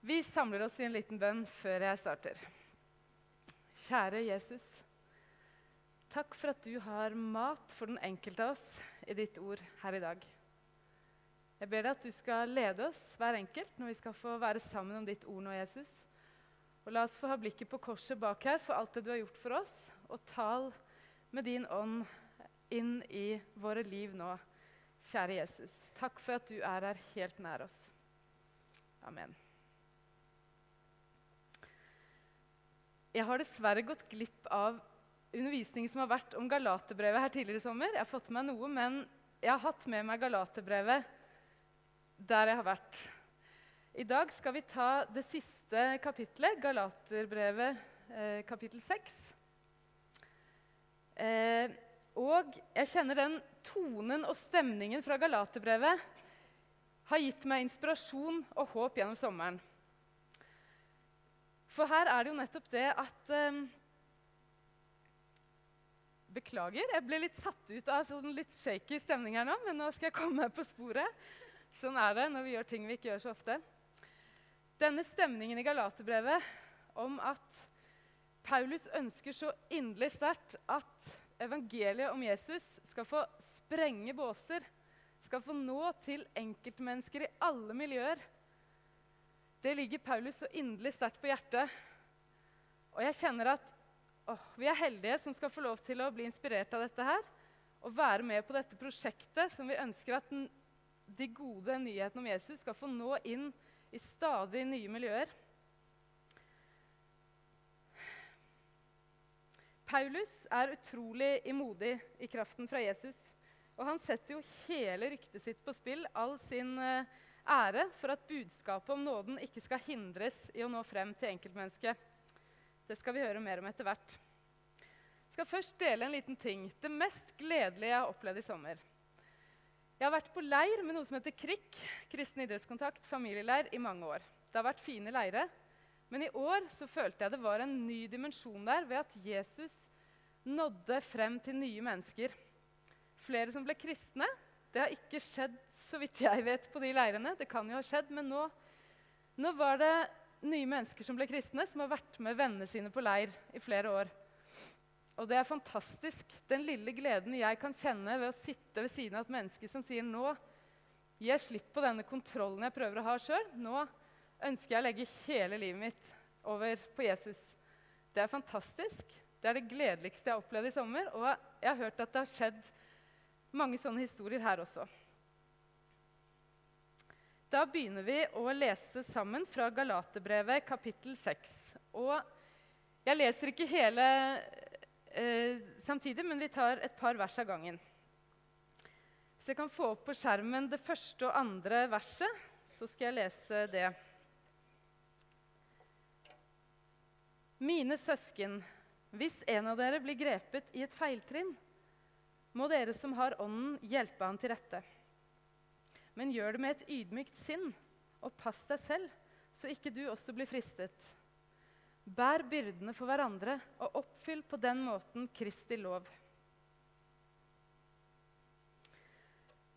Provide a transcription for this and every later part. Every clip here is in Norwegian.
Vi samler oss i en liten bønn før jeg starter. Kjære Jesus. Takk for at du har mat for den enkelte av oss i ditt ord her i dag. Jeg ber deg at du skal lede oss hver enkelt når vi skal få være sammen om ditt ord nå, Jesus. Og la oss få ha blikket på korset bak her for alt det du har gjort for oss, og tal med din ånd inn i våre liv nå, kjære Jesus. Takk for at du er her helt nær oss. Amen. Jeg har dessverre gått glipp av undervisning som har vært om Galaterbrevet her tidligere i sommer. Jeg har fått med noe, men jeg har hatt med meg Galaterbrevet der jeg har vært. I dag skal vi ta det siste kapitlet, Galaterbrevet eh, kapittel 6. Eh, og jeg kjenner den tonen og stemningen fra Galaterbrevet har gitt meg inspirasjon og håp gjennom sommeren. For her er det jo nettopp det at um, Beklager, jeg ble litt satt ut av sånn litt shaky stemning her nå, men nå skal jeg komme meg på sporet. Sånn er det når vi gjør ting vi ikke gjør så ofte. Denne stemningen i Galaterbrevet om at Paulus ønsker så inderlig sterkt at evangeliet om Jesus skal få sprenge båser, skal få nå til enkeltmennesker i alle miljøer det ligger Paulus så inderlig sterkt på hjertet. Og jeg kjenner at åh, vi er heldige som skal få lov til å bli inspirert av dette her. Og være med på dette prosjektet som vi ønsker at den, de gode nyhetene om Jesus skal få nå inn i stadig nye miljøer. Paulus er utrolig imodig i kraften fra Jesus. Og han setter jo hele ryktet sitt på spill, all sin uh, ære for at budskapet om nåden ikke skal hindres i å nå frem til enkeltmennesket. Det skal vi høre mer om etter hvert. Jeg skal først dele en liten ting. Det mest gledelige jeg har opplevd i sommer. Jeg har vært på leir med noe som heter KRIK, kristen idrettskontakt, familieleir, i mange år. Det har vært fine leire, men i år så følte jeg det var en ny dimensjon der ved at Jesus nådde frem til nye mennesker. Flere som ble kristne. Det har ikke skjedd så vidt jeg vet, på de leirene. Det kan jo ha skjedd, men nå, nå var det nye mennesker som ble kristne, som har vært med vennene sine på leir i flere år. Og det er fantastisk, den lille gleden jeg kan kjenne ved å sitte ved siden av et menneske som sier nå gir jeg slipp på denne kontrollen jeg prøver å ha sjøl. Nå ønsker jeg å legge hele livet mitt over på Jesus. Det er fantastisk. Det er det gledeligste jeg har opplevd i sommer. Og jeg har hørt at det har skjedd mange sånne historier her også. Da begynner vi å lese sammen fra Galaterbrevet kapittel 6. Og jeg leser ikke hele eh, samtidig, men vi tar et par vers av gangen. Så jeg kan få opp på skjermen det første og andre verset, så skal jeg lese det. Mine søsken, hvis en av dere blir grepet i et feiltrinn, må dere som har Ånden, hjelpe han til rette men gjør det med et ydmykt sinn, og pass deg selv, så ikke du også blir fristet. Bær byrdene for hverandre og oppfyll på den måten Kristi lov.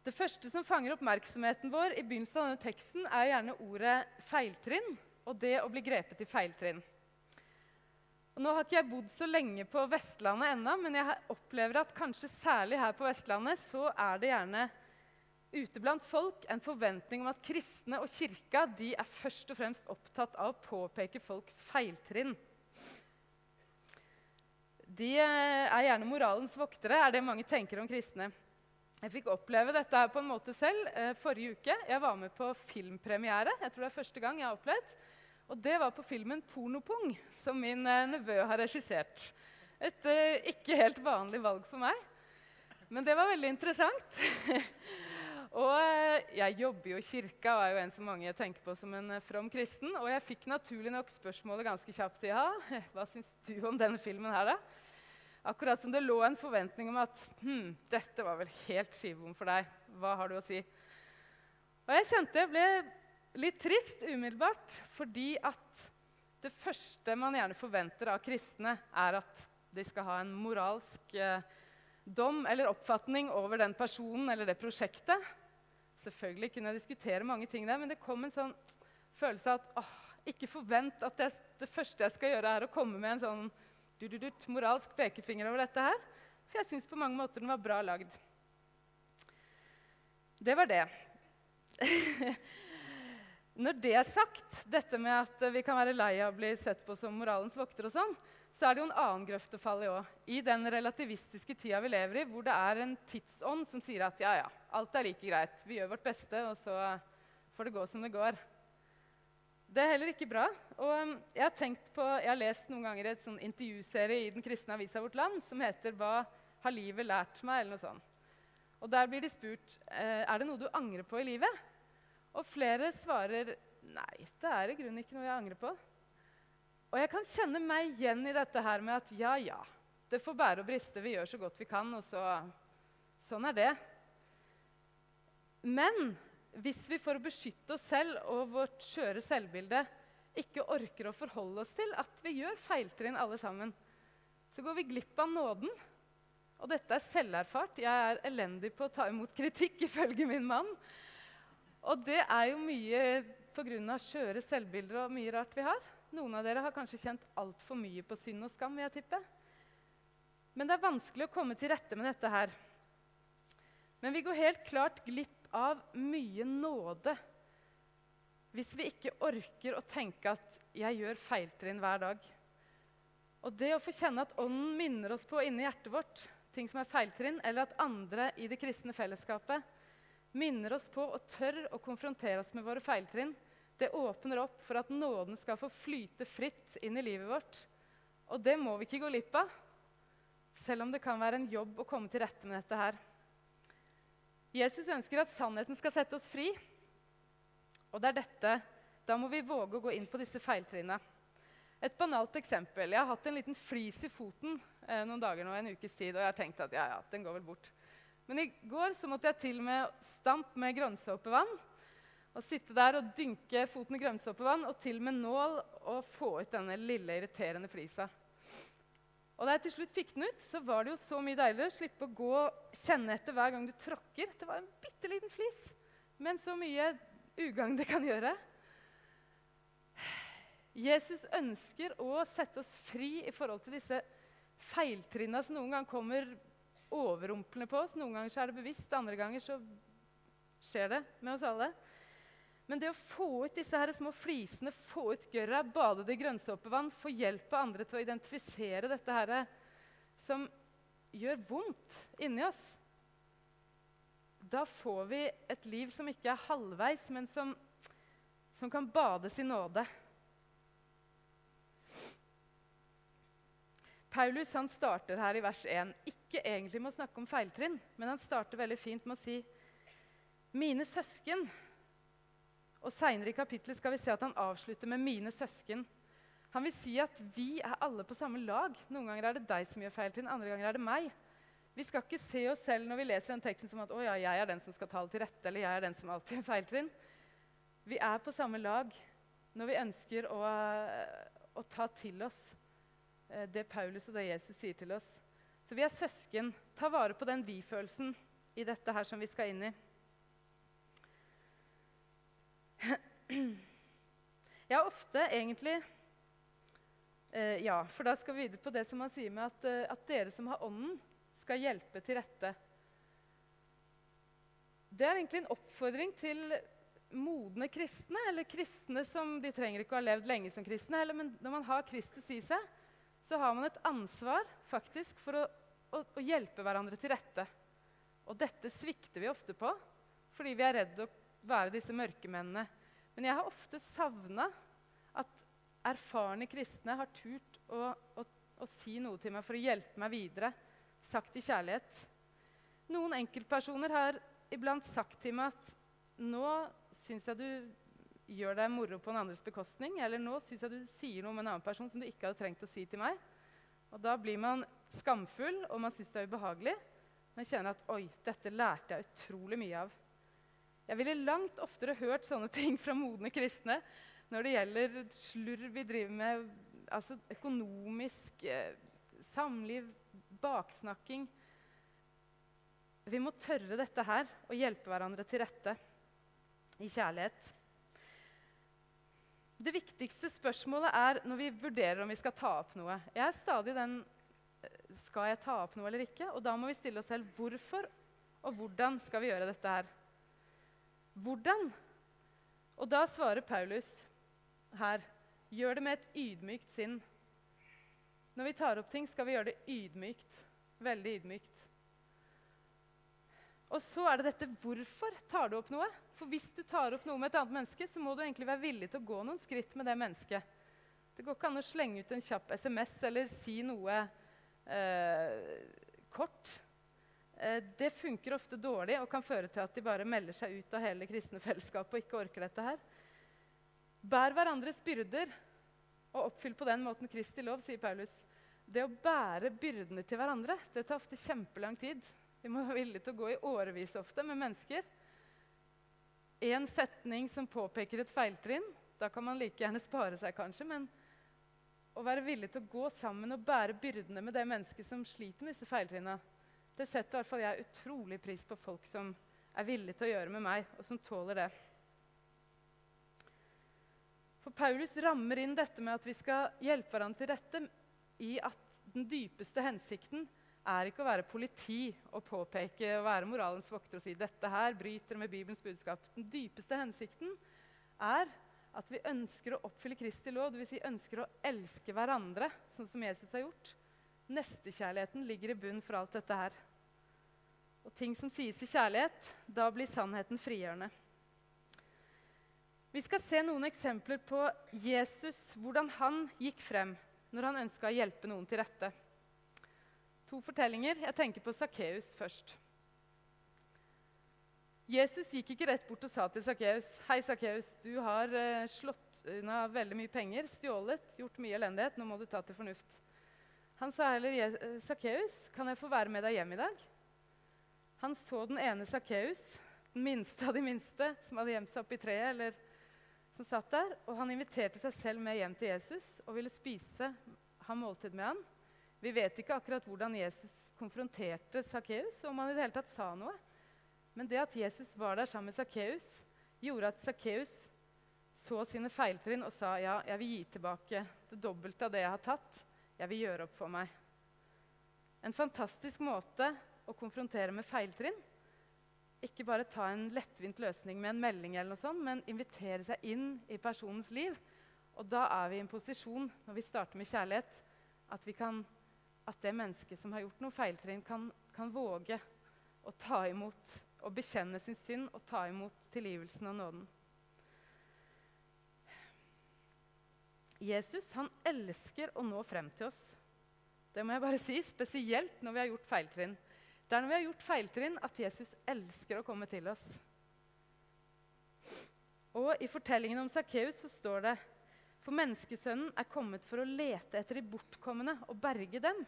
Det første som fanger oppmerksomheten vår i begynnelsen av denne teksten, er gjerne ordet feiltrinn og det å bli grepet i feiltrinn. Og nå har ikke jeg bodd så lenge på Vestlandet ennå, men jeg opplever at kanskje særlig her på Vestlandet så er det gjerne ute blant folk en forventning om at kristne og kirka de er først og fremst opptatt av å påpeke folks feiltrinn. De eh, er gjerne moralens voktere, er det mange tenker om kristne. Jeg fikk oppleve dette her på en måte selv eh, forrige uke. Jeg var med på filmpremiere. jeg tror det er første gang jeg har opplevd. Og det var på filmen 'Pornopung', som min eh, nevø har regissert. Et eh, ikke helt vanlig valg for meg, men det var veldig interessant. Og eh, jeg jobber jo i kirka og er jo en som mange tenker på som en from kristen. Og jeg fikk naturlig nok spørsmålet ganske kjapt. Ja, hva syns du om denne filmen her, da? Akkurat som det lå en forventning om at hm, dette var vel helt skivebom for deg. Hva har du å si? Og jeg kjente jeg ble litt trist umiddelbart, fordi at det første man gjerne forventer av kristne, er at de skal ha en moralsk eh, dom eller oppfatning over den personen eller det prosjektet. Selvfølgelig kunne jeg diskutere mange ting der, men det kom en sånn følelse av at åh, Ikke forvent at det, det første jeg skal gjøre, er å komme med en sånn du, du, du, moralsk pekefinger over dette her. For jeg syns på mange måter den var bra lagd. Det var det. Når det er sagt, dette med at vi kan være lei av å bli sett på som moralens vokter, og sånn, så er det jo en annen grøft å falle i òg. I den relativistiske tida vi lever i, hvor det er en tidsånd som sier at ja, ja, alt er like greit. Vi gjør vårt beste, og så får det gå som det går. Det er heller ikke bra. Og um, jeg har, på, jeg har lest noen ganger et sånn intervjuserie i den kristne avisa Vårt Land som heter 'Hva har livet lært meg?' eller noe sånt. Og Der blir de spurt eh, er det noe du angrer på i livet. Og flere svarer nei, det er i grunnen ikke noe jeg angrer på. Og jeg kan kjenne meg igjen i dette her med at ja, ja, det får bære og briste. Vi gjør så godt vi kan, og så Sånn er det. Men hvis vi for å beskytte oss selv og vårt skjøre selvbilde ikke orker å forholde oss til at vi gjør feiltrinn alle sammen, så går vi glipp av nåden. Og dette er selverfart. Jeg er elendig på å ta imot kritikk, ifølge min mann. Og det er jo mye pga. skjøre selvbilder og mye rart vi har. Noen av dere har kanskje kjent altfor mye på synd og skam. vil jeg tippe. Men det er vanskelig å komme til rette med dette her. Men vi går helt klart glipp av mye nåde hvis vi ikke orker å tenke at 'jeg gjør feiltrinn hver dag'. Og det å få kjenne at Ånden minner oss på inni hjertet vårt ting som er feiltrinn, eller at andre i det kristne fellesskapet minner oss på og tør å konfrontere oss med våre feiltrinn, det åpner opp for at nåden skal få flyte fritt inn i livet vårt. Og det må vi ikke gå glipp av, selv om det kan være en jobb å komme til rette med dette her. Jesus ønsker at sannheten skal sette oss fri. Og det er dette. Da må vi våge å gå inn på disse feiltrinnene. Et banalt eksempel. Jeg har hatt en liten flis i foten eh, noen dager nå, en ukes tid, og jeg har tenkt at ja, ja, den går vel bort. Men i går så måtte jeg til med stamp med grønnsåpevann. Og sitte der og dynke foten i grønnsåpevann og til med nål og få ut denne lille, irriterende flisa. Og da jeg til slutt fikk den ut, så var det jo så mye deiligere å slippe å gå og kjenne etter hver gang du tråkker. Det var en bitte liten flis, men så mye ugagn det kan gjøre. Jesus ønsker å sette oss fri i forhold til disse feiltrinna som noen gang kommer overrumplende på oss. Noen ganger er det bevisst, andre ganger så skjer det med oss alle. Men det å få ut disse her små flisene, få ut gørra, bade det i grønnsåpevann, få hjelp av andre til å identifisere dette her som gjør vondt inni oss Da får vi et liv som ikke er halvveis, men som, som kan bades i nåde. Paulus han starter her i vers 1 ikke egentlig med å snakke om feiltrinn, men han starter veldig fint med å si mine søsken og Seinere i kapittelet skal vi se at han avslutter med 'mine søsken'. Han vil si at vi er alle på samme lag. Noen ganger er det deg som gjør feiltrinn, andre ganger er det meg. Vi skal ikke se oss selv når vi leser den teksten som at å ja, jeg er den som skal ta det til rette, eller jeg er den som alltid gjør feiltrinn. Vi er på samme lag når vi ønsker å, å ta til oss eh, det Paulus og det Jesus sier til oss. Så vi er søsken. Ta vare på den vi-følelsen i dette her som vi skal inn i. Har ofte egentlig eh, Ja, for da skal vi videre på det som han sier med at, eh, at, dere som har Ånden, skal hjelpe til rette. Det er egentlig en oppfordring til modne kristne, eller kristne som de trenger ikke å ha levd lenge som kristne. Eller, men når man har Kristus i seg, så har man et ansvar faktisk for å, å, å hjelpe hverandre til rette. Og dette svikter vi ofte på fordi vi er redd å være disse mørkemennene. Men jeg har ofte savna at erfarne kristne har turt å, å, å, si noe til meg for å hjelpe meg videre, sagt i kjærlighet. Noen enkeltpersoner har iblant sagt til meg at nå syns jeg du gjør deg moro på en andres bekostning, eller nå syns jeg du sier noe om en annen person som du ikke hadde trengt å si til meg. Og Da blir man skamfull, og man syns det er ubehagelig. Men kjenner at oi, dette lærte jeg utrolig mye av. Jeg ville langt oftere hørt sånne ting fra modne kristne når det gjelder slurv vi driver med, altså økonomisk eh, samliv, baksnakking. Vi må tørre dette her og hjelpe hverandre til rette i kjærlighet. Det viktigste spørsmålet er når vi vurderer om vi skal ta opp noe. Jeg er stadig den eh, Skal jeg ta opp noe eller ikke? Og da må vi stille oss selv hvorfor og hvordan skal vi gjøre dette her. Hvordan? Og da svarer Paulus her gjør det med et ydmykt sinn. Når vi tar opp ting, skal vi gjøre det ydmykt. Veldig ydmykt. Og så er det dette hvorfor tar du opp noe? For hvis du tar opp noe med et annet menneske, så må du egentlig være villig til å gå noen skritt med det mennesket. Det går ikke an å slenge ut en kjapp SMS eller si noe eh, kort. Eh, det funker ofte dårlig og kan føre til at de bare melder seg ut av hele kristne fellesskapet og ikke orker dette her. Bær hverandres byrder og oppfyll på den måten Kristi lov, sier Paulus. Det å bære byrdene til hverandre det tar ofte kjempelang tid. Vi må være villige til å gå i årevis ofte med mennesker. En setning som påpeker et feiltrinn, da kan man like gjerne spare seg, kanskje. Men å være villig til å gå sammen og bære byrdene med det mennesket som sliter med disse feiltrinnene, det setter i hvert fall jeg utrolig pris på folk som er villige til å gjøre med meg, og som tåler det. For Paulus rammer inn dette med at vi skal hjelpe hverandre til rette i at den dypeste hensikten er ikke å være politi og påpeke og være moralens vokter og si dette her bryter med Bibelens budskap. Den dypeste hensikten er at vi ønsker å oppfylle Kristi lov, dvs. Si ønsker å elske hverandre, sånn som Jesus har gjort. Nestekjærligheten ligger i bunn for alt dette her. Og ting som sies i kjærlighet, da blir sannheten frigjørende. Vi skal se noen eksempler på Jesus, hvordan han gikk frem når han ønska å hjelpe noen til rette. To fortellinger. Jeg tenker på Sakkeus først. Jesus gikk ikke rett bort og sa til Sakkeus Hei, Sakkeus, du har eh, slått unna veldig mye penger, stjålet, gjort mye elendighet. Nå må du ta til fornuft. Han sa heller, Sakkeus, kan jeg få være med deg hjem i dag? Han så den ene Sakkeus, den minste av de minste, som hadde gjemt seg oppi treet, eller som satt der, og han inviterte seg selv med hjem til Jesus og ville spise, ha måltid med han. Vi vet ikke akkurat hvordan Jesus konfronterte Sakkeus, om han i det hele tatt sa noe. Men det at Jesus var der sammen med Sakkeus, gjorde at Sakkeus så sine feiltrinn og sa ja, jeg vil gi tilbake det dobbelte av det jeg har tatt. Jeg vil gjøre opp for meg. En fantastisk måte å konfrontere med feiltrinn. Ikke bare ta en lettvint løsning med en melding, eller noe sånt, men invitere seg inn i personens liv. Og da er vi i en posisjon, når vi starter med kjærlighet, at vi kan at det mennesket som har gjort noe feiltrinn, kan, kan, våge å ta imot og bekjenne sin synd og ta imot tilgivelsen og nåden. Jesus han elsker å nå frem til oss. Det må jeg bare si, Spesielt når vi har gjort feiltrinn. Det er når vi har gjort feiltrinn, at Jesus elsker å komme til oss. Og I fortellingen om Sakkeus står det for menneskesønnen er kommet for å lete etter de bortkomne og berge dem.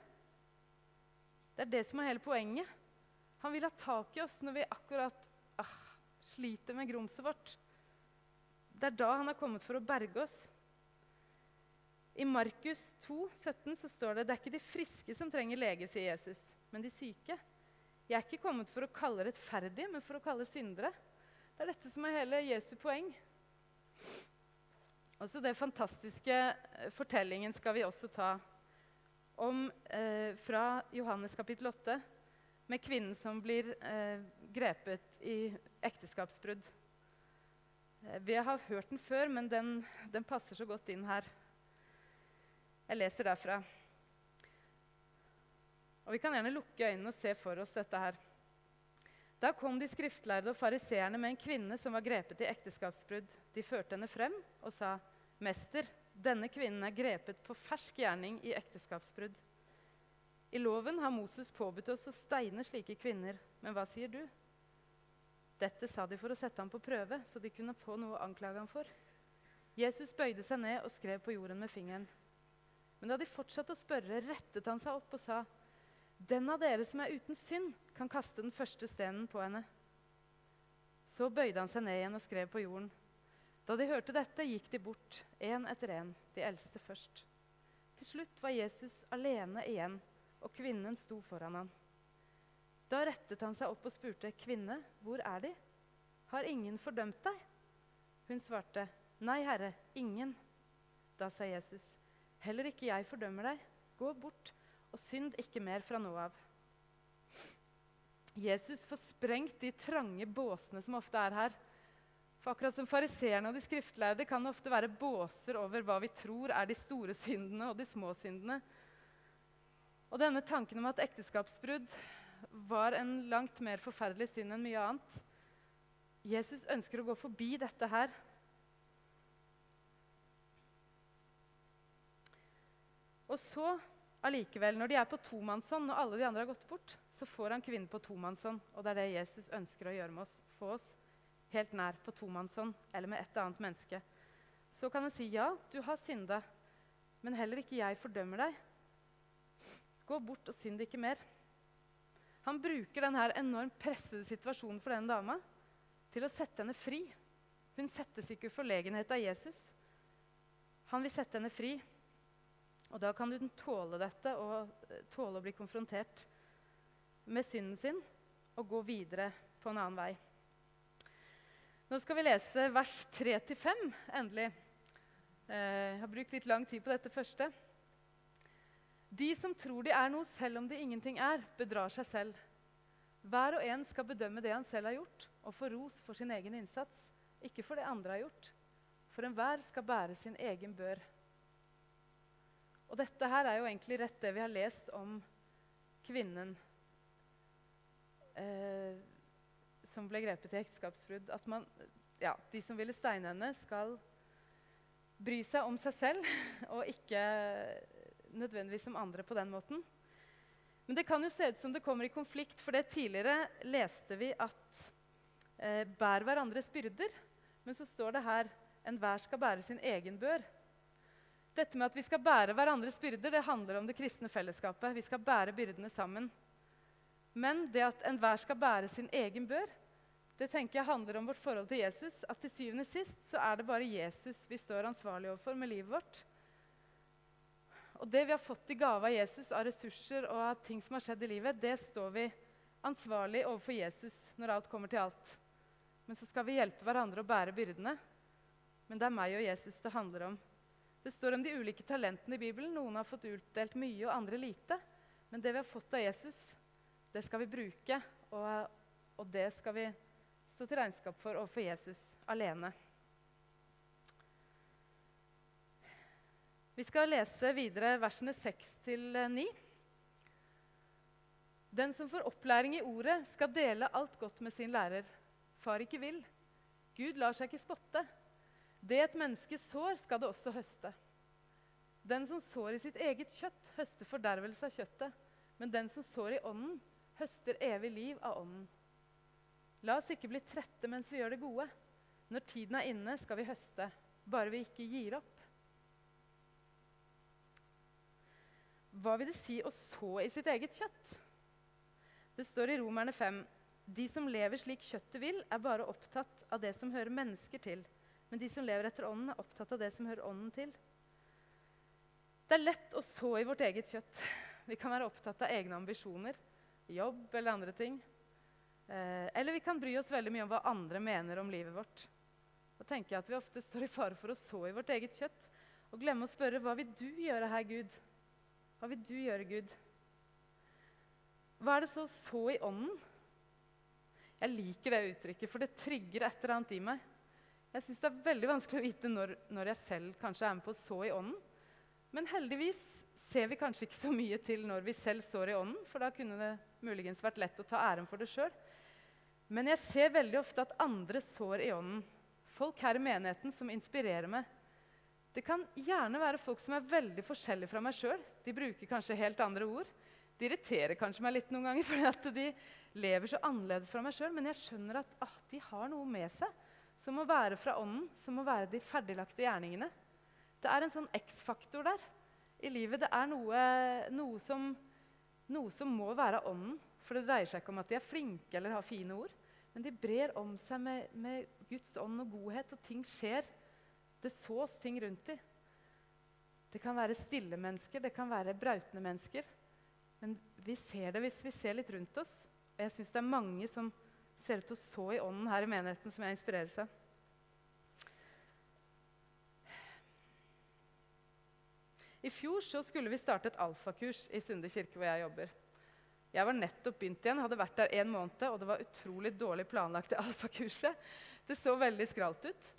Det er det som er hele poenget. Han vil ha tak i oss når vi akkurat ah, sliter med grumset vårt. Det er da han har kommet for å berge oss. I Markus 2, 17 så står det det er ikke de friske som trenger lege, sier Jesus, men de syke. Jeg er ikke kommet for å kalle rettferdige, men for å kalle syndere. Det er dette som er hele Jesu poeng. Også det fantastiske eh, fortellingen skal vi også ta om, eh, fra Johannes kapittel 8 med kvinnen som blir eh, grepet i ekteskapsbrudd. Eh, vi har hørt den før, men den, den passer så godt inn her. Jeg leser derfra. Og Vi kan gjerne lukke øynene og se for oss dette her. Da kom de skriftlærde og fariseerne med en kvinne som var grepet i ekteskapsbrudd. De førte henne frem og sa, 'Mester, denne kvinnen er grepet på fersk gjerning i ekteskapsbrudd.' I loven har Moses påbudt oss å steine slike kvinner, men hva sier du? Dette sa de for å sette ham på prøve, så de kunne få noe å anklage ham for. Jesus bøyde seg ned og skrev på jorden med fingeren. Men da de fortsatte å spørre, rettet han seg opp og sa, 'Den av dere som er uten synd, kan kaste den første stenen på henne.' Så bøyde han seg ned igjen og skrev på jorden. Da de hørte dette, gikk de bort, én etter én, de eldste først. Til slutt var Jesus alene igjen, og kvinnen sto foran ham. Da rettet han seg opp og spurte, 'Kvinne, hvor er De? Har ingen fordømt deg?' Hun svarte, Nei, Herre, ingen. Da sa Jesus, heller ikke jeg fordømmer deg. Gå bort og synd ikke mer fra nå av. Jesus får sprengt de trange båsene som ofte er her. For akkurat som fariseerne og de skriftlærde kan det ofte være båser over hva vi tror er de store syndene og de små syndene. Og denne tanken om at ekteskapsbrudd var en langt mer forferdelig synd enn mye annet. Jesus ønsker å gå forbi dette her. Og så allikevel, når de er på tomannshånd, og alle de andre har gått bort, så får han kvinnen på tomannshånd. Og det er det Jesus ønsker å gjøre med oss. Få oss helt nær på tomannshånd eller med et annet menneske. Så kan han si, 'Ja, du har synda, men heller ikke jeg fordømmer deg.' 'Gå bort og synd ikke mer.' Han bruker denne enormt pressede situasjonen for denne dama til å sette henne fri. Hun settes ikke i forlegenhet av Jesus. Han vil sette henne fri. Og da kan hun tåle dette og eh, tåle å bli konfrontert med synden sin og gå videre på en annen vei. Nå skal vi lese vers 3-5 endelig. Eh, jeg har brukt litt lang tid på dette første. De som tror de er noe selv om de ingenting er, bedrar seg selv. Hver og en skal bedømme det han selv har gjort, og få ros for sin egen innsats, ikke for det andre har gjort. For enhver skal bære sin egen bør. Og dette her er jo egentlig rett det vi har lest om kvinnen eh, som ble grepet i ekteskapsbrudd. At man, ja, de som ville steine henne, skal bry seg om seg selv og ikke nødvendigvis om andre på den måten. Men det kan jo se ut som det kommer i konflikt, for det tidligere leste vi at eh, bær hverandres byrder. Men så står det her enhver skal bære sin egen bør. Dette med at vi skal bære hverandres byrder, det handler om det kristne fellesskapet. Vi skal bære byrdene sammen. Men det at enhver skal bære sin egen bør, det tenker jeg handler om vårt forhold til Jesus. At til syvende og sist så er det bare Jesus vi står ansvarlig overfor med livet vårt. Og det vi har fått i gave av Jesus, av ressurser og av ting som har skjedd i livet, det står vi ansvarlig overfor Jesus når alt kommer til alt. Men så skal vi hjelpe hverandre å bære byrdene. Men det er meg og Jesus det handler om. Det står om de ulike talentene i Bibelen. Noen har fått utdelt mye, og andre lite. Men det vi har fått av Jesus, det skal vi bruke, og, og det skal vi stå til regnskap for overfor Jesus alene. Vi skal lese videre versene 6-9. Den som får opplæring i ordet, skal dele alt godt med sin lærer. Far ikke vil. Gud lar seg ikke spotte. Det et menneske sår, skal det også høste. Den som sår i sitt eget kjøtt, høster fordervelse av kjøttet. Men den som sår i ånden, høster evig liv av Ånden. La oss ikke bli trette mens vi gjør det gode. Når tiden er inne, skal vi høste, bare vi ikke gir opp. Hva vil det si å så i sitt eget kjøtt? Det står i Romerne 5.: De som lever slik kjøttet vil, er bare opptatt av det som hører mennesker til. Men de som lever etter ånden, er opptatt av det som hører ånden til. Det er lett å så i vårt eget kjøtt. Vi kan være opptatt av egne ambisjoner jobb eller andre ting. Eh, eller vi kan bry oss veldig mye om hva andre mener om livet vårt. Da tenker jeg at Vi ofte står i fare for å så i vårt eget kjøtt og glemme å spørre hva vil du gjøre her, Gud? Hva vil du gjøre, Gud? Hva er det så å så i ånden? Jeg liker det uttrykket, for det trigger et eller annet i meg. Jeg syns det er veldig vanskelig å vite når, når jeg selv kanskje er med på å så i ånden. Men heldigvis ser vi kanskje ikke så mye til når vi selv sår i ånden, for da kunne det muligens vært lett å ta æren for det sjøl. Men jeg ser veldig ofte at andre sår i ånden. Folk her i menigheten som inspirerer meg. Det kan gjerne være folk som er veldig forskjellige fra meg sjøl. De bruker kanskje helt andre ord. De irriterer kanskje meg litt noen ganger fordi at de lever så annerledes fra meg sjøl. Men jeg skjønner at ah, de har noe med seg som må være fra ånden, som må være de ferdiglagte gjerningene. Det er en sånn X-faktor der i livet. Det er noe, noe, som, noe, som, må være ånden. For det dreier seg ikke om at de er flinke eller har fine ord. Men de brer om seg med, med Guds ånd og godhet, og ting skjer. Det sås ting rundt dem. Det kan være stille mennesker, det kan være brautende mennesker. Men vi ser det hvis vi ser litt rundt oss. Og jeg syns det er mange som ser ut til å så i ånden her i menigheten, som jeg inspireres av. I fjor så skulle vi starte et alfakurs i Sunde kirke, hvor jeg jobber. Jeg var nettopp begynt igjen, hadde vært der en måned, og det var utrolig dårlig planlagt. Det alfakurset. Det så veldig skralt ut.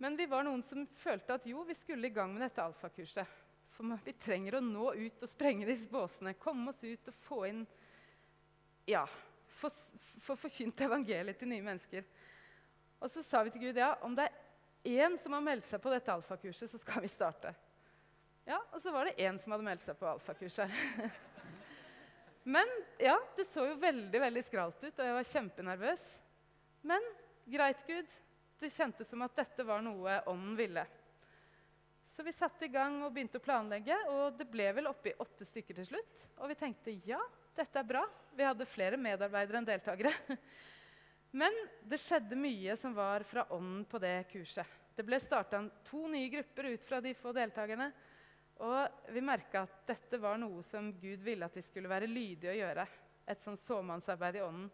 Men vi var noen som følte at jo, vi skulle i gang med dette alfakurset. For vi trenger å nå ut og sprenge disse båsene. Komme oss ut og få inn Ja, få forkynt evangeliet til nye mennesker. Og så sa vi til Gud ja, om det er én som har meldt seg på dette alfakurset, så skal vi starte. Ja, Og så var det én som hadde meldt seg på alfakurset. Men ja, det så jo veldig veldig skralt ut, og jeg var kjempenervøs. Men greit, Gud. Det kjentes som at dette var noe ånden ville. Så vi satte i gang og begynte å planlegge, og det ble vel oppi åtte stykker til slutt. Og vi tenkte ja, dette er bra. Vi hadde flere medarbeidere enn deltakere. Men det skjedde mye som var fra ånden på det kurset. Det ble starta to nye grupper ut fra de få deltakerne. Og vi merka at dette var noe som Gud ville at vi skulle være lydige å gjøre. Et sånn såmannsarbeid i ånden.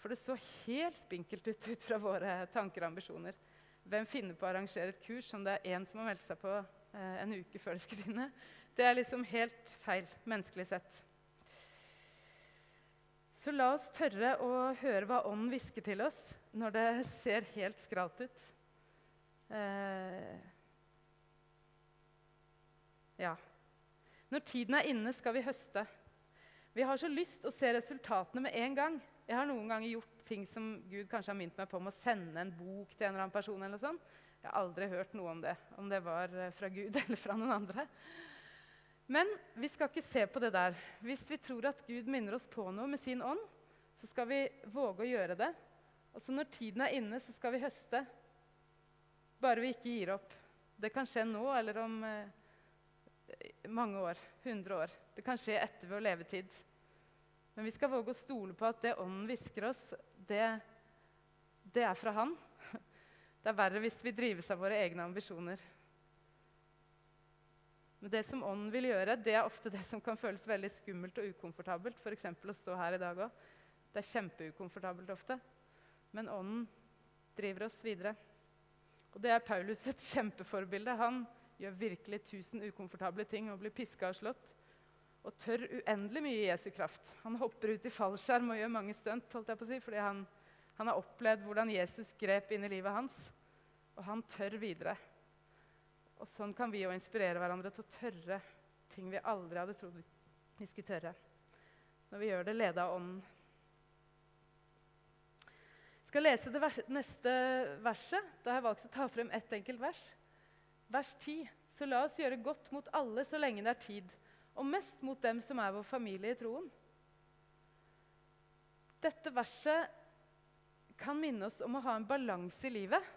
For det så helt spinkelt ut ut fra våre tanker og ambisjoner. Hvem finner på å arrangere et kurs som det er én som har meldt seg på eh, en uke før det skal begynne? Det er liksom helt feil menneskelig sett. Så la oss tørre å høre hva Ånden hvisker til oss når det ser helt skralt ut. Eh, ja. Når tiden er inne, skal vi høste. Vi har så lyst å se resultatene med en gang. Jeg har noen ganger gjort ting som Gud kanskje har minnet meg på om å sende en bok til en eller annen person. eller sånn. Jeg har aldri hørt noe om det, om det var eh, fra Gud eller fra noen andre. Men vi skal ikke se på det der. Hvis vi tror at Gud minner oss på noe med sin ånd, så skal vi våge å gjøre det. Og så når tiden er inne, så skal vi høste. Bare vi ikke gir opp. Det kan skje nå eller om eh, mange år. 100 år. Det kan skje etter vår levetid. Men vi skal våge å stole på at det Ånden hvisker oss, det, det er fra Han. Det er verre hvis vi drives av våre egne ambisjoner. Men det som ånden vil gjøre, det er ofte det som kan føles veldig skummelt og ukomfortabelt. F.eks. å stå her i dag òg. Det er kjempeukomfortabelt ofte. Men ånden driver oss videre. Og det er Paulus et kjempeforbilde. Han gjør virkelig tusen ukomfortable ting og blir piska og slått. Og tør uendelig mye i Jesu kraft. Han hopper ut i fallskjerm og gjør mange stunt holdt jeg på å si, fordi han, han har opplevd hvordan Jesus grep inn i livet hans. Og han tør videre. Og sånn kan vi jo inspirere hverandre til å tørre ting vi aldri hadde trodd vi skulle tørre. Når vi gjør det leda av Ånden. Jeg skal lese det vers neste verset. Da har jeg valgt å ta frem ett enkelt vers. Vers 10. Så la oss gjøre godt mot alle så lenge det er tid, og mest mot dem som er vår familie i troen. Dette verset kan minne oss om å ha en balanse i livet.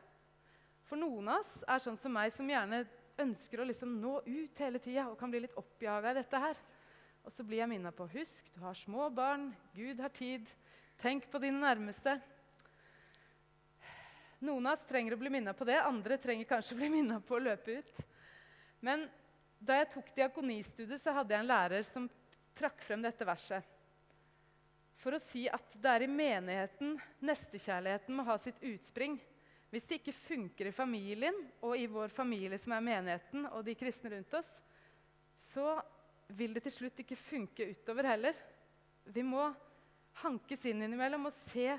For noen av oss er sånn som meg, som gjerne ønsker å liksom nå ut hele tida og kan bli litt oppjaga i dette her. Og så blir jeg minna på husk, du har små barn, Gud har tid. Tenk på dine nærmeste. Noen av oss trenger å bli minna på det, andre trenger kanskje å bli minna på å løpe ut. Men da jeg tok diakonistudiet, så hadde jeg en lærer som trakk frem dette verset. For å si at det er i menigheten nestekjærligheten må ha sitt utspring. Hvis det ikke funker i familien og i vår familie som er menigheten, og de kristne rundt oss, så vil det til slutt ikke funke utover heller. Vi må hankes inn innimellom og se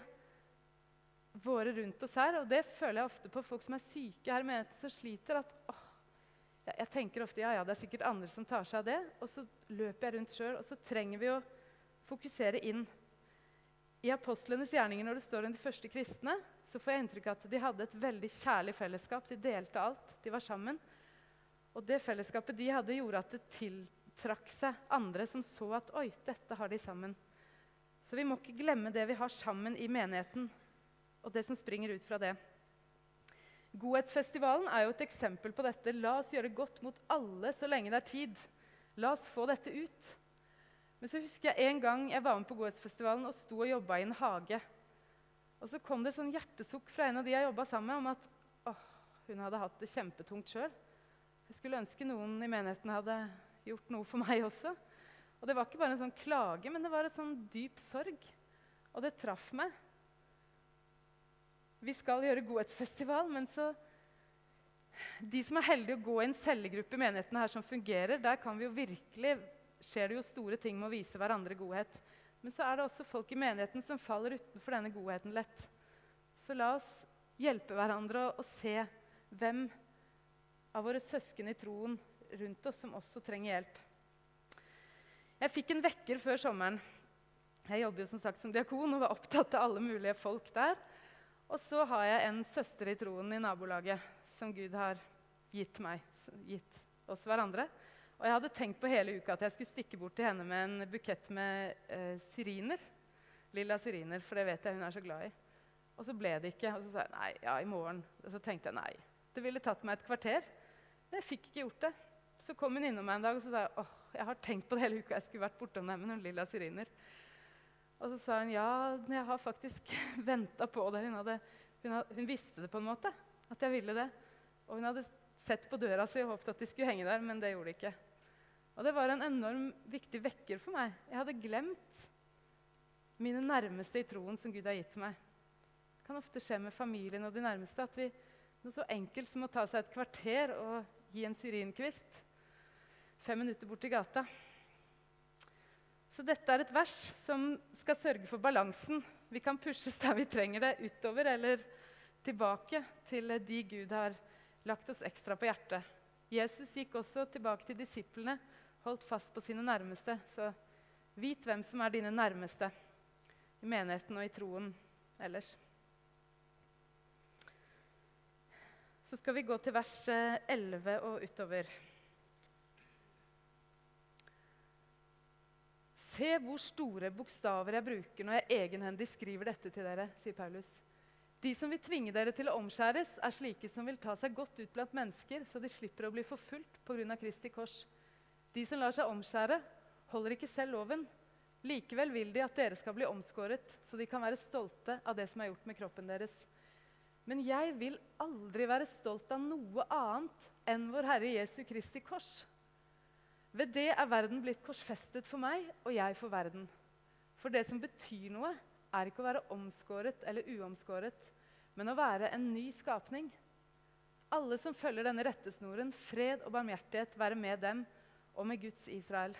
våre rundt oss her. Og det føler jeg ofte på folk som er syke her i menigheten, som sliter. at åh, jeg tenker ofte ja, ja, det er sikkert andre som tar seg av det. Og så løper jeg rundt sjøl, og så trenger vi å fokusere inn. I apostlenes gjerninger, når det står om de første kristne, så får jeg inntrykk av at de hadde et veldig kjærlig fellesskap. De delte alt. De var sammen. Og det fellesskapet de hadde, gjorde at det tiltrakk seg andre som så at oi, dette har de sammen. Så vi må ikke glemme det vi har sammen i menigheten, og det som springer ut fra det. Godhetsfestivalen er jo et eksempel på dette. La oss gjøre godt mot alle så lenge det er tid. La oss få dette ut. Men så husker jeg en gang jeg var med på Godhetsfestivalen og sto og jobba i en hage. Og så kom det sånn hjertesukk fra en av de jeg jobba sammen med, om at åh, hun hadde hatt det kjempetungt sjøl. Jeg skulle ønske noen i menigheten hadde gjort noe for meg også. Og det var ikke bare en sånn klage, men det var et sånn dyp sorg. Og det traff meg. Vi skal gjøre godhetsfestival, men så De som er heldige å gå i en cellegruppe i menigheten her som fungerer, der kan vi jo virkelig, skjer det jo store ting med å vise hverandre godhet. Men så er det også folk i menigheten som faller utenfor denne godheten lett. Så la oss hjelpe hverandre å se hvem av våre søsken i troen rundt oss som også trenger hjelp. Jeg fikk en vekker før sommeren. Jeg jobber jo som sagt som diakon og var opptatt av alle mulige folk der. Og så har jeg en søster i troen i nabolaget som Gud har gitt meg, gitt oss hverandre. Og jeg hadde tenkt på hele uka at jeg skulle stikke bort til henne med en bukett med eh, siriner. Lilla siriner, for det vet jeg hun er så glad i. Og så ble det ikke. Og så sa jeg nei, ja, i morgen. Og så tenkte jeg nei. Det ville tatt meg et kvarter. Men jeg fikk ikke gjort det. Så kom hun innom meg en dag og så sa jeg, åh, jeg har tenkt på det hele uka. Jeg skulle vært bortom deg med noen lilla syriner. Og så sa hun ja, jeg har faktisk venta på det. Hun, hadde, hun, hadde, hun visste det på en måte, at jeg ville det. Og hun hadde sett på døra si og håpet at de skulle henge der, men det gjorde de ikke. Og det var en enorm viktig vekker for meg. Jeg hadde glemt mine nærmeste i troen som Gud har gitt meg. Det kan ofte skje med familien og de nærmeste at vi noe så enkelt som å ta seg et kvarter og gi en syrinkvist fem minutter bort til gata. Så dette er et vers som skal sørge for balansen. Vi kan pushes der vi trenger det, utover eller tilbake til de Gud har lagt oss ekstra på hjertet. Jesus gikk også tilbake til disiplene holdt fast på sine nærmeste. Så vit hvem som er dine nærmeste i menigheten og i troen ellers. Så skal vi gå til vers 11 eh, og utover. Se hvor store bokstaver jeg bruker når jeg egenhendig skriver dette til dere, sier Paulus. De som vil tvinge dere til å omskjæres, er slike som vil ta seg godt ut blant mennesker, så de slipper å bli forfulgt pga. Kristi kors. De som lar seg omskjære, holder ikke selv loven. Likevel vil de at dere skal bli omskåret, så de kan være stolte av det som er gjort med kroppen deres. Men jeg vil aldri være stolt av noe annet enn vår Herre Jesu Kristi kors. Ved det er verden blitt korsfestet for meg, og jeg for verden. For det som betyr noe, er ikke å være omskåret eller uomskåret, men å være en ny skapning. Alle som følger denne rettesnoren, fred og barmhjertighet være med dem og med Guds Israel.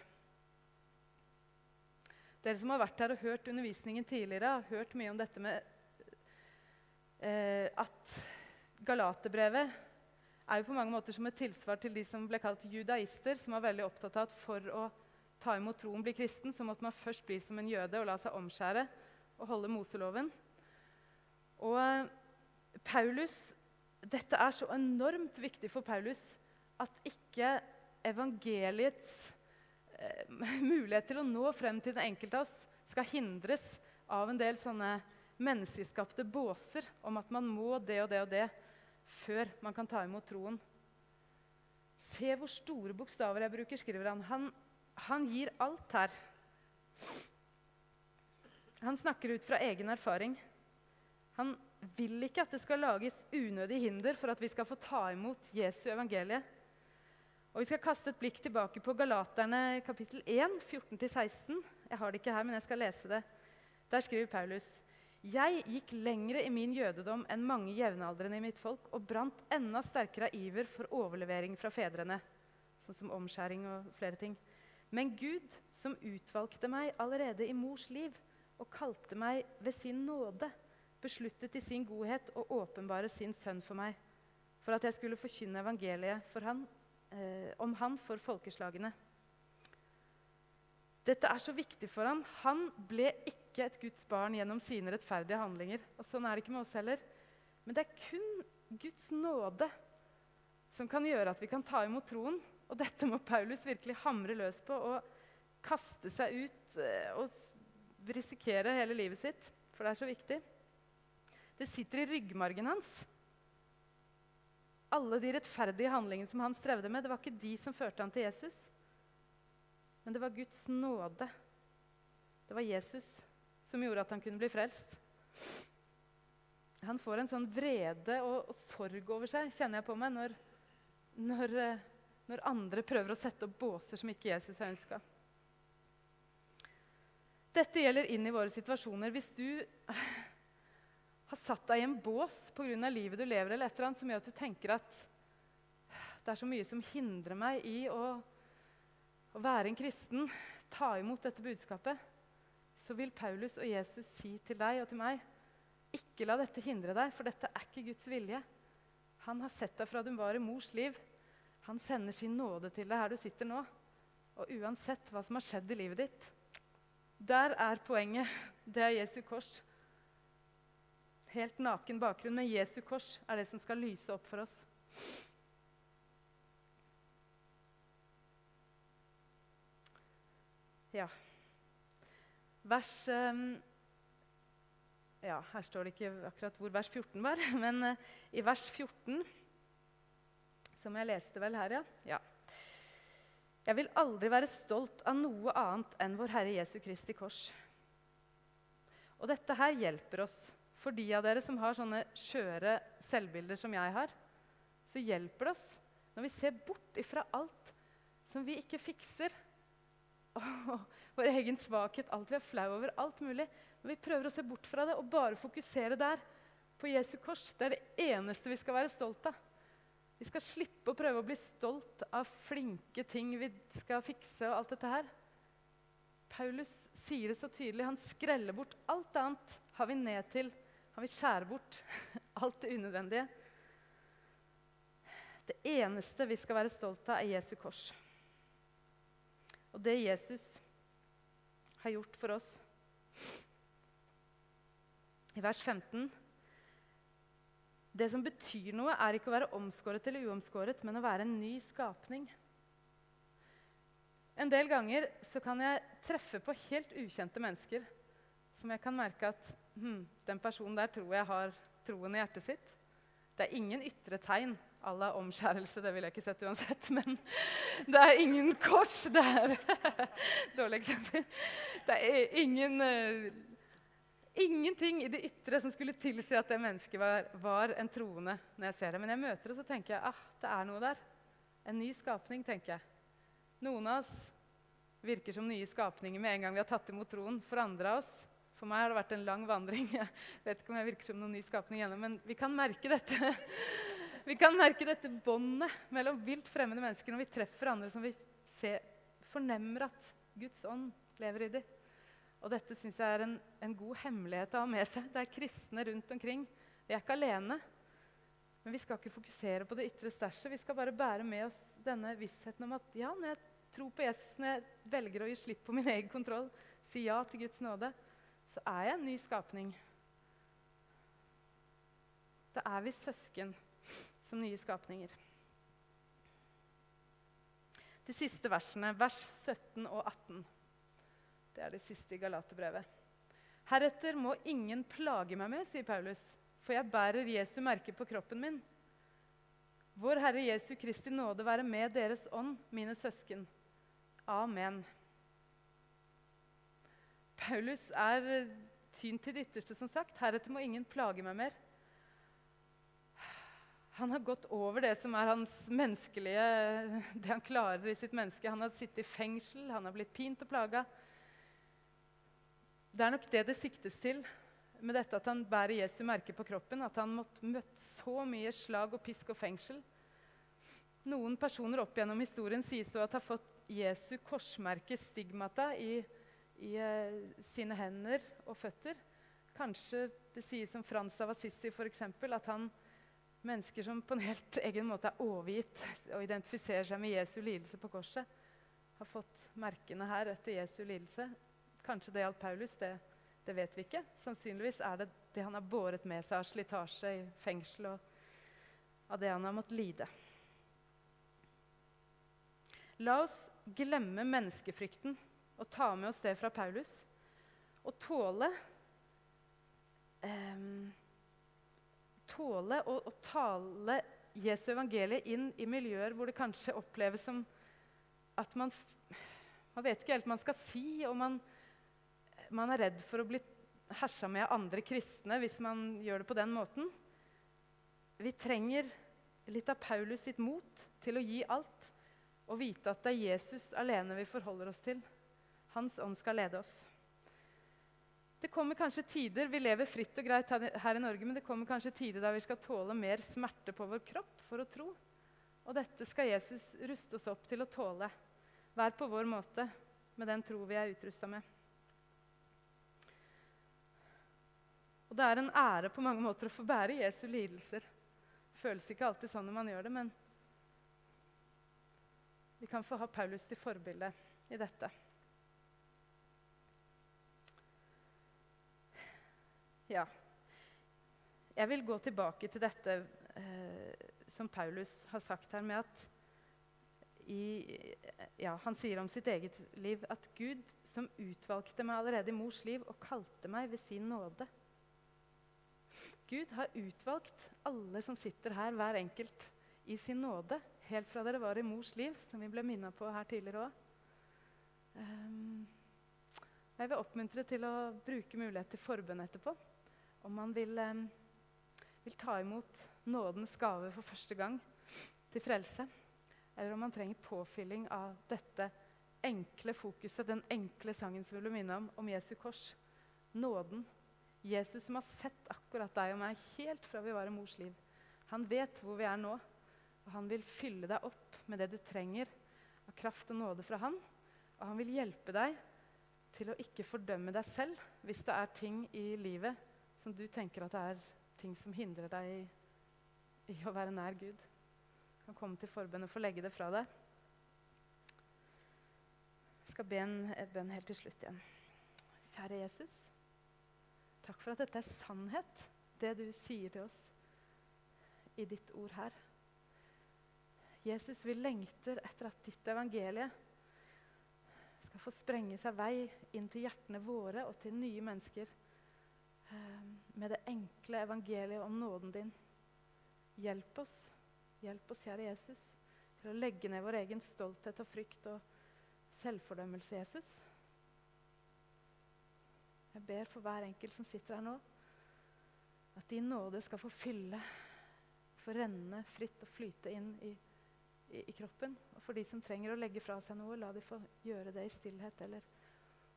Dere som har vært her og hørt undervisningen tidligere, har hørt mye om dette med eh, at Galaterbrevet er jo på mange måter som et tilsvar til de som ble kalt judaister, som var veldig opptatt av at for å ta imot troen, bli kristen, så måtte man først bli som en jøde og la seg omskjære og holde Moseloven. Og eh, Paulus, Dette er så enormt viktig for Paulus at ikke evangeliets eh, mulighet til å nå frem til den enkelte av oss skal hindres av en del sånne menneskeskapte båser om at man må det og det og det før man kan ta imot troen. Se hvor store bokstaver jeg bruker, skriver han. Han, han gir alt her. Han snakker ut fra egen erfaring. Han vil ikke at det skal lages unødig hinder for at vi skal få ta imot Jesu evangelie. Og Vi skal kaste et blikk tilbake på Galaterne kapittel 1, 14-16. Jeg har det ikke her, men jeg skal lese det. Der skriver Paulus.: Jeg gikk lengre i min jødedom enn mange jevnaldrende i mitt folk og brant enda sterkere av iver for overlevering fra fedrene, sånn som omskjæring og flere ting. Men Gud, som utvalgte meg allerede i mors liv og kalte meg ved sin nåde, besluttet i sin godhet å åpenbare sin sønn for meg, for at jeg skulle forkynne evangeliet for han om han for folkeslagene. Dette er så viktig for ham. Han ble ikke et Guds barn gjennom sine rettferdige handlinger. Og Sånn er det ikke med oss heller. Men det er kun Guds nåde som kan gjøre at vi kan ta imot troen. Og dette må Paulus virkelig hamre løs på og kaste seg ut eh, og risikere hele livet sitt. For det er så viktig. Det sitter i ryggmargen hans alle de rettferdige handlingene som han strevde med, det var ikke de som førte han til Jesus. Men det var Guds nåde. Det var Jesus som gjorde at han kunne bli frelst. Han får en sånn vrede og, og sorg over seg, kjenner jeg på meg, når, når, eh, når andre prøver å sette opp båser som ikke Jesus har ønska. Dette gjelder inn i våre situasjoner. Hvis du har satt deg i en bås pga. livet du lever, eller et eller annet som gjør at du tenker at det er så mye som hindrer meg i å, å være en kristen, ta imot dette budskapet, så vil Paulus og Jesus si til deg og til meg ikke la dette hindre deg, for dette er ikke Guds vilje. Han har sett deg fra du var i mors liv. Han sender sin nåde til deg her du sitter nå. Og uansett hva som har skjedd i livet ditt, der er poenget. Det er Jesu kors. Helt naken bakgrunn, men Jesu kors er det som skal lyse opp for oss. Ja. Vers um, ja, Her står det ikke akkurat hvor vers 14 var, men uh, i vers 14, som jeg leste vel her, ja. ja. Jeg vil aldri være stolt av noe annet enn vår Herre Jesu Kristi kors. Og dette her hjelper oss. For de av dere som har sånne skjøre selvbilder som jeg har, så hjelper det oss når vi ser bort ifra alt som vi ikke fikser. Oh, vår egen svakhet, alt vi er flau over, alt mulig. Når vi prøver å se bort fra det og bare fokusere der, på Jesu kors. Det er det eneste vi skal være stolt av. Vi skal slippe å prøve å bli stolt av flinke ting vi skal fikse. og alt dette her. Paulus sier det så tydelig. Han skreller bort alt annet. Har vi ned til, har vi skjærer bort alt det unødvendige. Det eneste vi skal være stolt av, er Jesu kors. Og det Jesus har gjort for oss. I vers 15 det som betyr noe, er ikke å være omskåret eller uomskåret, men å være en ny skapning. En del ganger så kan jeg treffe på helt ukjente mennesker som jeg kan merke at hm, den personen der tror jeg har troen i hjertet sitt. Det er ingen ytre tegn à la omskjærelse, det ville jeg ikke sett uansett. Men det er ingen kors. Det er Dårlig eksempel. Det er ingen uh, ingenting i det ytre som skulle tilsi at det mennesket var, var, en troende. når jeg ser det. Men jeg møter det, så tenker jeg ah, det er noe der. En ny skapning, tenker jeg. Noen av oss virker som nye skapninger med en gang vi har tatt imot troen. For andre av oss for meg har det vært en lang vandring. Jeg vet ikke om jeg virker som noen ny skapning ennå, men vi kan merke dette. Vi kan merke dette båndet mellom vilt fremmede mennesker når vi treffer andre som vi ser, fornemmer at Guds ånd lever i dem. Og dette syns jeg er en, en, god hemmelighet å ha med seg. Det er kristne rundt omkring. Vi er ikke alene. Men vi skal ikke fokusere på det ytre stæsjet. Vi skal bare bære med oss denne vissheten om at ja, når jeg tror på Jesus, når jeg velger å gi slipp på min egen kontroll, si ja til Guds nåde, så er jeg en ny skapning. Da er vi søsken som nye skapninger. De siste versene, vers 17 og 18. Det er det siste i Galaterbrevet. Heretter må ingen plage meg mer, sier Paulus, for jeg bærer Jesu merke på kroppen min. Vår Herre Jesu Kristi nåde være med deres ånd, mine søsken. Amen. Paulus er tynt til det ytterste, som sagt. Heretter må ingen plage meg mer. Han har gått over det som er hans menneskelige, det han klarer i sitt menneske. Han har sittet i fengsel, han har blitt pint og plaga. Det er nok det det siktes til med dette at han bærer Jesu merke på kroppen. At han måtte møtt så mye slag og pisk og fengsel. Noen personer opp gjennom historien sies å ha fått Jesu korsmerke, stigmata, i, i uh, sine hender og føtter. Kanskje det sies om Frans av Assisi f.eks. at han, mennesker som på en helt egen måte er overgitt og identifiserer seg med Jesu lidelse på korset, har fått merkene her etter Jesu lidelse. Kanskje det gjaldt Paulus. Det, det, vet vi ikke. Sannsynligvis er det det han har båret med seg av slitasje i fengsel, og av det han har måttet lide. La oss glemme menneskefrykten og ta med oss det fra Paulus. Og tåle um, Tåle å, å tale Jesu evangelie inn i miljøer hvor det kanskje oppleves som at man, man vet ikke helt hva man skal si. og man man er redd for å bli hersa med av andre kristne hvis man gjør det på den måten. Vi trenger litt av Paulus sitt mot til å gi alt og vite at det er Jesus alene vi forholder oss til. Hans ånd skal lede oss. Det kommer kanskje tider, Vi lever fritt og greit her i Norge, men det kommer kanskje tider da vi skal tåle mer smerte på vår kropp for å tro. Og dette skal Jesus ruste oss opp til å tåle. Hver på vår måte, med den tro vi er utrusta med. Og det er en ære på mange måter å få bære Jesu lidelser. Det føles ikke alltid sånn når man gjør det, men vi kan få ha Paulus til forbilde i dette. Ja. Jeg vil gå tilbake til dette eh, som Paulus har sagt her, med at i, ja, Han sier om sitt eget liv at Gud, som utvalgte meg allerede i mors liv og kalte meg ved sin nåde Gud har utvalgt alle som sitter her, hver enkelt, i sin nåde. Helt fra dere var i mors liv, som vi ble minna på her tidligere òg. Um, ehm, jeg vil oppmuntre til å bruke mulighet til forbønn etterpå. Om man vil, vil ta imot nådens gave for første gang til frelse. Eller om man trenger påfylling av dette enkle fokuset, den enkle sangen som vi vil minne om, om Jesu kors. Nåden Jesus som har sett akkurat deg og meg helt fra vi var i mors liv. Han vet hvor vi er nå, og han vil fylle deg opp med det du trenger av kraft og nåde fra han. Og han vil hjelpe deg til å ikke fordømme deg selv hvis det er ting i livet som du tenker at det er ting som hindrer deg i, i å være nær Gud. Du kan komme til forbønn og få legge det fra deg. Jeg skal be en bønn helt til slutt igjen. Kjære Jesus. Takk for at dette er sannhet, det du sier til oss i ditt ord her. Jesus, vi lengter etter at ditt evangelie skal få sprenge seg vei inn til hjertene våre og til nye mennesker med det enkle evangeliet om nåden din. Hjelp oss, hjelp oss, kjære Jesus, til å legge ned vår egen stolthet og frykt og selvfordømmelse, Jesus. Jeg ber for hver enkelt som sitter her nå, at din nåde skal få fylle, få renne fritt og flyte inn i, i, i, kroppen. Og for de som trenger å legge fra seg noe, la de få gjøre det i stillhet eller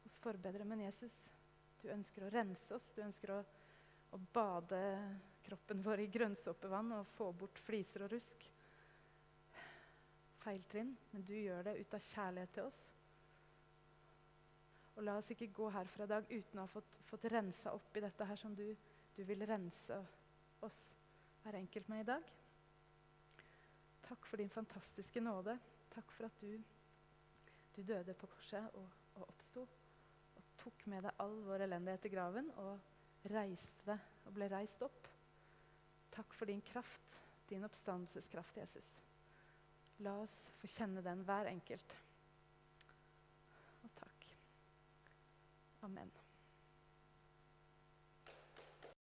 hos forbedre. Men Jesus, du ønsker å rense oss. Du ønsker å, å bade kroppen vår i grønnsåpevann og få bort fliser og rusk. Feiltrinn. Men du gjør det ut av kjærlighet til oss. Og la oss ikke gå herfra i dag uten å ha fått, fått rensa opp i dette her som du, du vil rense oss hver enkelt med i dag. Takk for din fantastiske nåde. Takk for at du, du døde på korset og, og oppsto. Og tok med deg all vår elendighet i graven og reiste det og ble reist opp. Takk for din kraft, din oppstandelseskraft, Jesus. La oss få kjenne den hver enkelt. Takk. Amen.